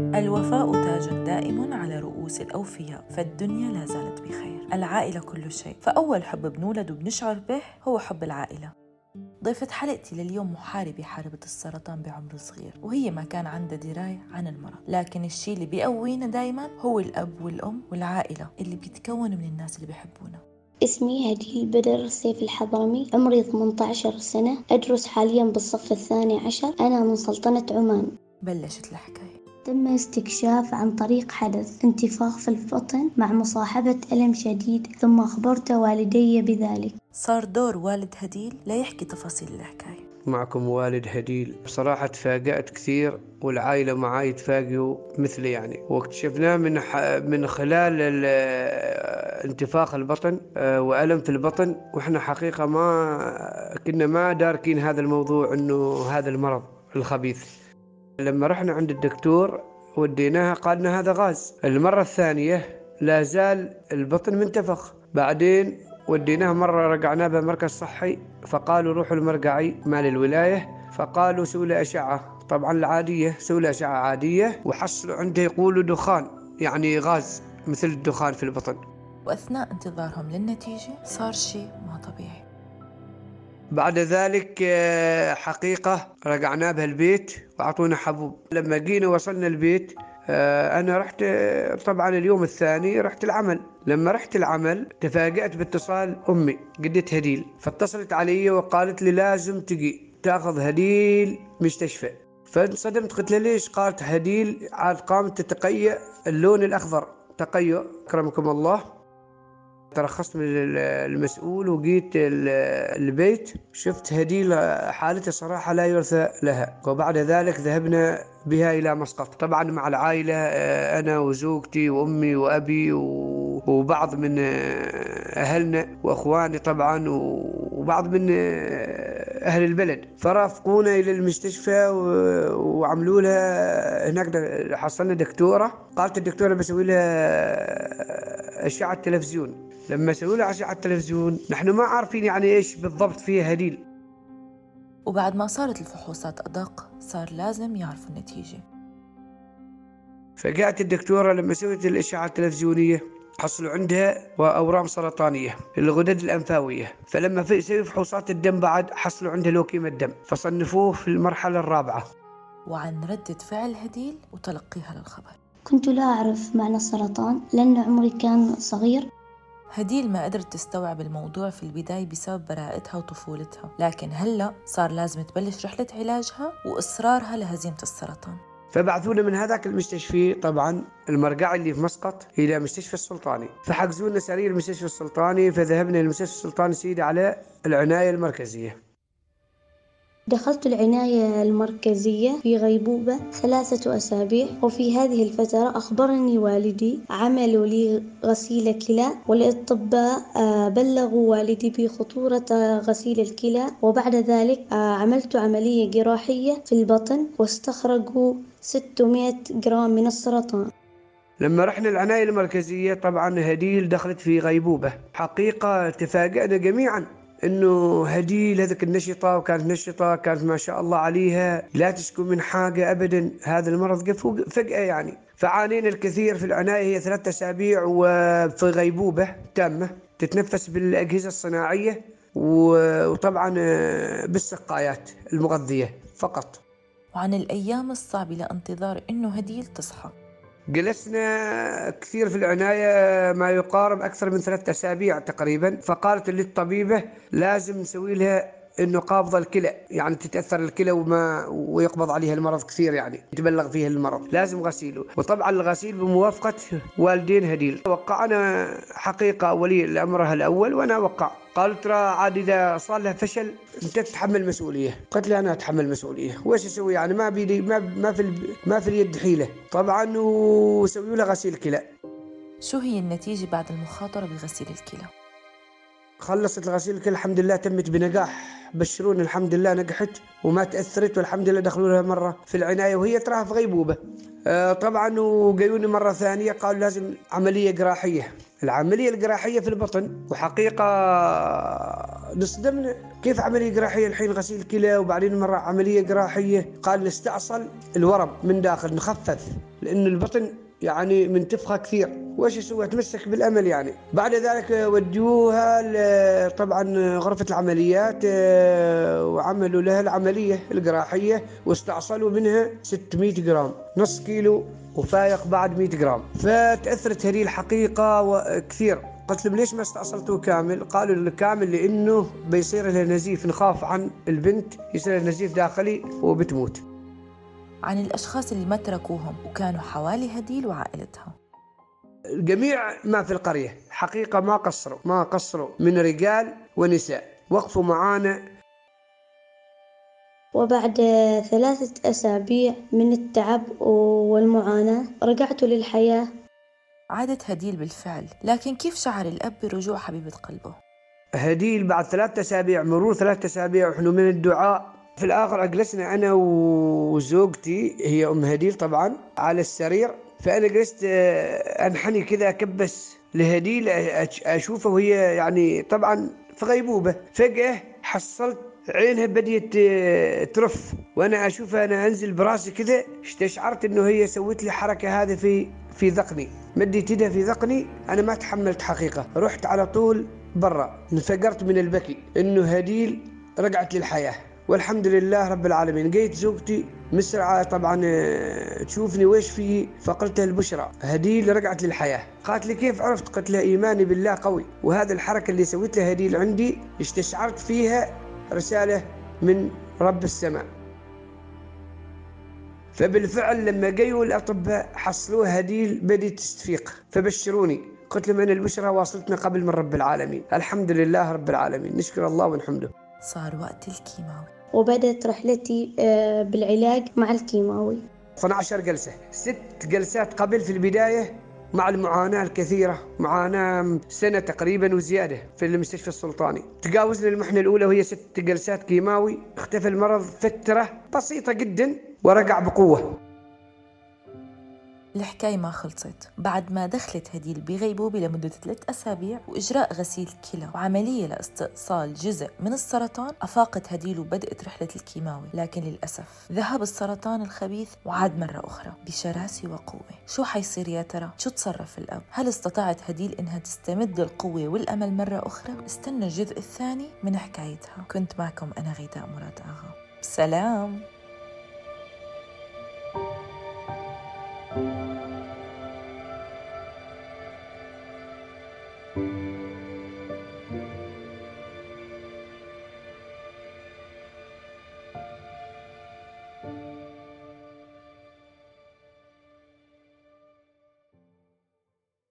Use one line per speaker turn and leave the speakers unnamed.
الوفاء تاج دائم على رؤوس الأوفياء فالدنيا لا زالت بخير. العائلة كل شيء. فأول حب بنولد وبنشعر به هو حب العائلة. ضيفة حلقتي لليوم محاربة حاربت السرطان بعمر صغير وهي ما كان عندها دراية عن المرض. لكن الشيء اللي بيقوينا دايما هو الأب والأم والعائلة اللي بيتكونوا من الناس اللي بيحبونا.
اسمي هديل بدر سيف الحضرمي عمري 18 سنة أدرس حاليا بالصف الثاني عشر أنا من سلطنة عمان.
بلشت الحكاية.
تم استكشاف عن طريق حدث انتفاخ في البطن مع مصاحبة ألم شديد ثم أخبرت والدي بذلك.
صار دور والد هديل ليحكي تفاصيل الحكاية.
معكم والد هديل. بصراحة تفاجأت كثير والعائلة معاي تفاجئوا مثلي يعني. واكتشفناه من ح... من خلال ال... انتفاخ البطن آه، وألم في البطن. وإحنا حقيقة ما كنا ما داركين هذا الموضوع إنه هذا المرض الخبيث. لما رحنا عند الدكتور وديناها قال لنا هذا غاز. المرة الثانية لا زال البطن منتفخ. بعدين وديناه مرة رجعناه بمركز صحي فقالوا روحوا المرقعي مال الولاية فقالوا سووا له أشعة. طبعا العادية سووا له أشعة عادية وحصلوا عنده يقولوا دخان يعني غاز مثل الدخان في البطن.
وأثناء انتظارهم للنتيجة صار شيء ما طبيعي.
بعد ذلك آه، حقيقة رجعنا بها البيت وأعطونا حبوب. لما جينا وصلنا البيت آه، أنا رحت آه، طبعا اليوم الثاني رحت العمل. لما رحت العمل تفاجأت باتصال أمي جدة هديل. فاتصلت علي وقالت لي لازم تجي تأخذ هديل مستشفى. فانصدمت قلت لها ليش قالت هديل؟ عاد قامت تتقيأ اللون الأخضر. تقيؤ أكرمكم الله. ترخصت من المسؤول وجيت البيت شفت هديل حالتها صراحة لا يرثى لها. وبعد ذلك ذهبنا بها إلى مسقط. طبعا مع العائلة آه، أنا وزوجتي وأمي وأبي وبعض من آه، أهلنا وأخواني طبعا وبعض من آه، أهل البلد. فرافقونا إلى المستشفى وعملوا لها هناك حصلنا دكتورة. قالت الدكتورة بسوي لها أشعة تلفزيون. لما سووا له عشاء على التلفزيون نحن ما عارفين يعني إيش بالضبط فيها هديل.
وبعد ما صارت الفحوصات أدق صار لازم يعرفوا النتيجة.
فجاءت الدكتورة لما سوت الأشعة التلفزيونية حصلوا عندها أورام سرطانية الغدد الأنفاوية. فلما سووا فحوصات الدم بعد حصلوا عندها لوكيمة الدم. فصنفوه في المرحلة الرابعة.
وعن ردة فعل هديل وتلقيها للخبر.
كنت لا أعرف معنى السرطان لأن عمري كان صغير.
هديل ما قدرت تستوعب الموضوع في البداية بسبب براءتها وطفولتها. لكن هلأ صار لازم تبلش رحلة علاجها وإصرارها لهزيمة السرطان.
فبعثونا من هذاك المستشفى طبعا المرقع اللي في مسقط إلى مستشفى السلطاني. فحجزونا سرير المستشفى السلطاني فذهبنا للمستشفى السلطاني سيدي على العناية المركزية.
دخلت العناية المركزية في غيبوبة ثلاثة أسابيع وفي هذه الفترة أخبرني والدي عملوا لي غسيل كلى والأطباء آه، بلغوا والدي بخطورة غسيل الكلى وبعد ذلك آه، عملت عملية جراحية في البطن واستخرجوا 600 جرام من السرطان.
لما رحنا العناية المركزية طبعا هديل دخلت في غيبوبة. حقيقة تفاجأنا جميعا. إنه هديل هذيك النشطة وكانت نشطة كانت ما شاء الله عليها. لا تشكو من حاجة ابدا هذا المرض. جاء فجأة يعني. فعانينا الكثير في العناية. هي ثلاثة أسابيع وفي غيبوبة تامة تتنفس بالأجهزة الصناعية وطبعا بالسقايات المغذية فقط.
وعن الأيام الصعبة لانتظار إنه هديل تصحى.
جلسنا كثير في العناية ما يقارب أكثر من ثلاثة أسابيع تقريبا فقالت للطبيبة لازم نسوي لها إنه قابضه الكلى يعني تتأثر الكلى وما ويقبض عليها المرض كثير يعني يتبلغ فيها المرض لازم غسيله. وطبعا الغسيل بموافقة والدين هديل. وقعنا حقيقة ولي الأمر الأول وأنا وقع. قالوا ترى عاد إذا صار له فشل أنت تتحمل مسؤولية. قلت له أنا أتحمل مسؤولية. وش أسوي يعني؟ ما بيدي ما ما في ما في اليد حيلة. طبعا وسووا له غسيل كلى.
شو هي النتيجة بعد المخاطرة بغسيل الكلى؟
خلصت الغسيل الكلى الحمد لله تمت بنجاح. بشروني الحمد لله نجحت وما تأثرت والحمد لله دخلوا لها مرة في العناية وهي تراها في غيبوبة. آه، طبعا وجايوني مرة ثانية قالوا لازم عملية جراحية. العملية الجراحية في البطن وحقيقة نصدمنا كيف عملية جراحية؟ الحين غسيل كلى وبعدين مرة عملية جراحية. قال نستأصل الورم من داخل نخفف لأن البطن يعني منتفخة كثير. وايش يسوي تمسك بالأمل يعني بعد ذلك ودوها طبعا غرفة العمليات آه، وعملوا لها العملية الجراحية واستعصلوا منها 600 جرام نص كيلو وفايق بعد 100 جرام فتأثرت هذه الحقيقة كثير قلت لهم ليش ما استأصلته كامل؟ قالوا كامل لأنه بيصير له نزيف نخاف عن البنت يصير لها نزيف داخلي وبتموت.
عن الأشخاص اللي ما تركوهم وكانوا حوالي هديل وعائلتها.
جميع ما في القرية. حقيقة ما قصروا ما قصروا من رجال ونساء. وقفوا معانا.
وبعد ثلاثة أسابيع من التعب والمعاناة رجعت للحياة.
عادت هديل بالفعل لكن كيف شعر الأب برجوع حبيبة قلبه؟
هديل بعد ثلاثة أسابيع مرور ثلاثة أسابيع ونحن من الدعاء. في الآخر أجلسنا أنا وزوجتي هي أم هديل طبعا على السرير. فأنا جلست آه، أنحني كذا أكبس لهديل أشوفه وهي يعني طبعا في غيبوبة. فجأة حصلت عينها بديت آه، ترف. وأنا أشوفها أنا أنزل براسي كذا استشعرت إنه هي سوت لي حركة هذه في في ذقني. مديت يدها في ذقني أنا ما تحملت حقيقة. رحت على طول برا. انفجرت من البكي. إنه هديل رجعت للحياة. والحمد لله رب العالمين. جيت زوجتي مسرعة طبعا آه، تشوفني ويش في فقلت البشرى هديل رجعت للحياة. قالت لي كيف عرفت؟ قلت لها إيماني بالله قوي. وهذا الحركة اللي سويتها هديل عندي استشعرت فيها رسالة من رب السماء. فبالفعل لما جيوا الأطباء حصلوها هديل بديت تستفيق. فبشروني. قلت لهم أن البشرى واصلتنا قبل من رب العالمين. الحمد لله رب العالمين. نشكر الله ونحمده.
صار وقت الكيماوي.
وبدأت رحلتي آه، بالعلاج مع الكيماوي.
12 جلسة. ست جلسات قبل في البداية مع المعاناة الكثيرة. معاناة سنة تقريبا وزيادة في المستشفى السلطاني. تجاوزنا المحنة الأولى وهي ست جلسات كيماوي. اختفى المرض فترة بسيطة جدا ورجع بقوة.
الحكاية ما خلصت بعد ما دخلت هديل بغيبوبة لمدة ثلاث أسابيع وإجراء غسيل كلى وعملية لإستئصال جزء من السرطان أفاقت هديل وبدأت رحلة الكيماوي لكن للأسف ذهب السرطان الخبيث وعاد مرة أخرى بشراسة وقوة شو حيصير يا ترى؟ شو تصرف الأب؟ هل استطاعت هديل إنها تستمد القوة والأمل مرة أخرى؟ استنى الجزء الثاني من حكايتها كنت معكم أنا غيداء مراد آغا سلام thank you Música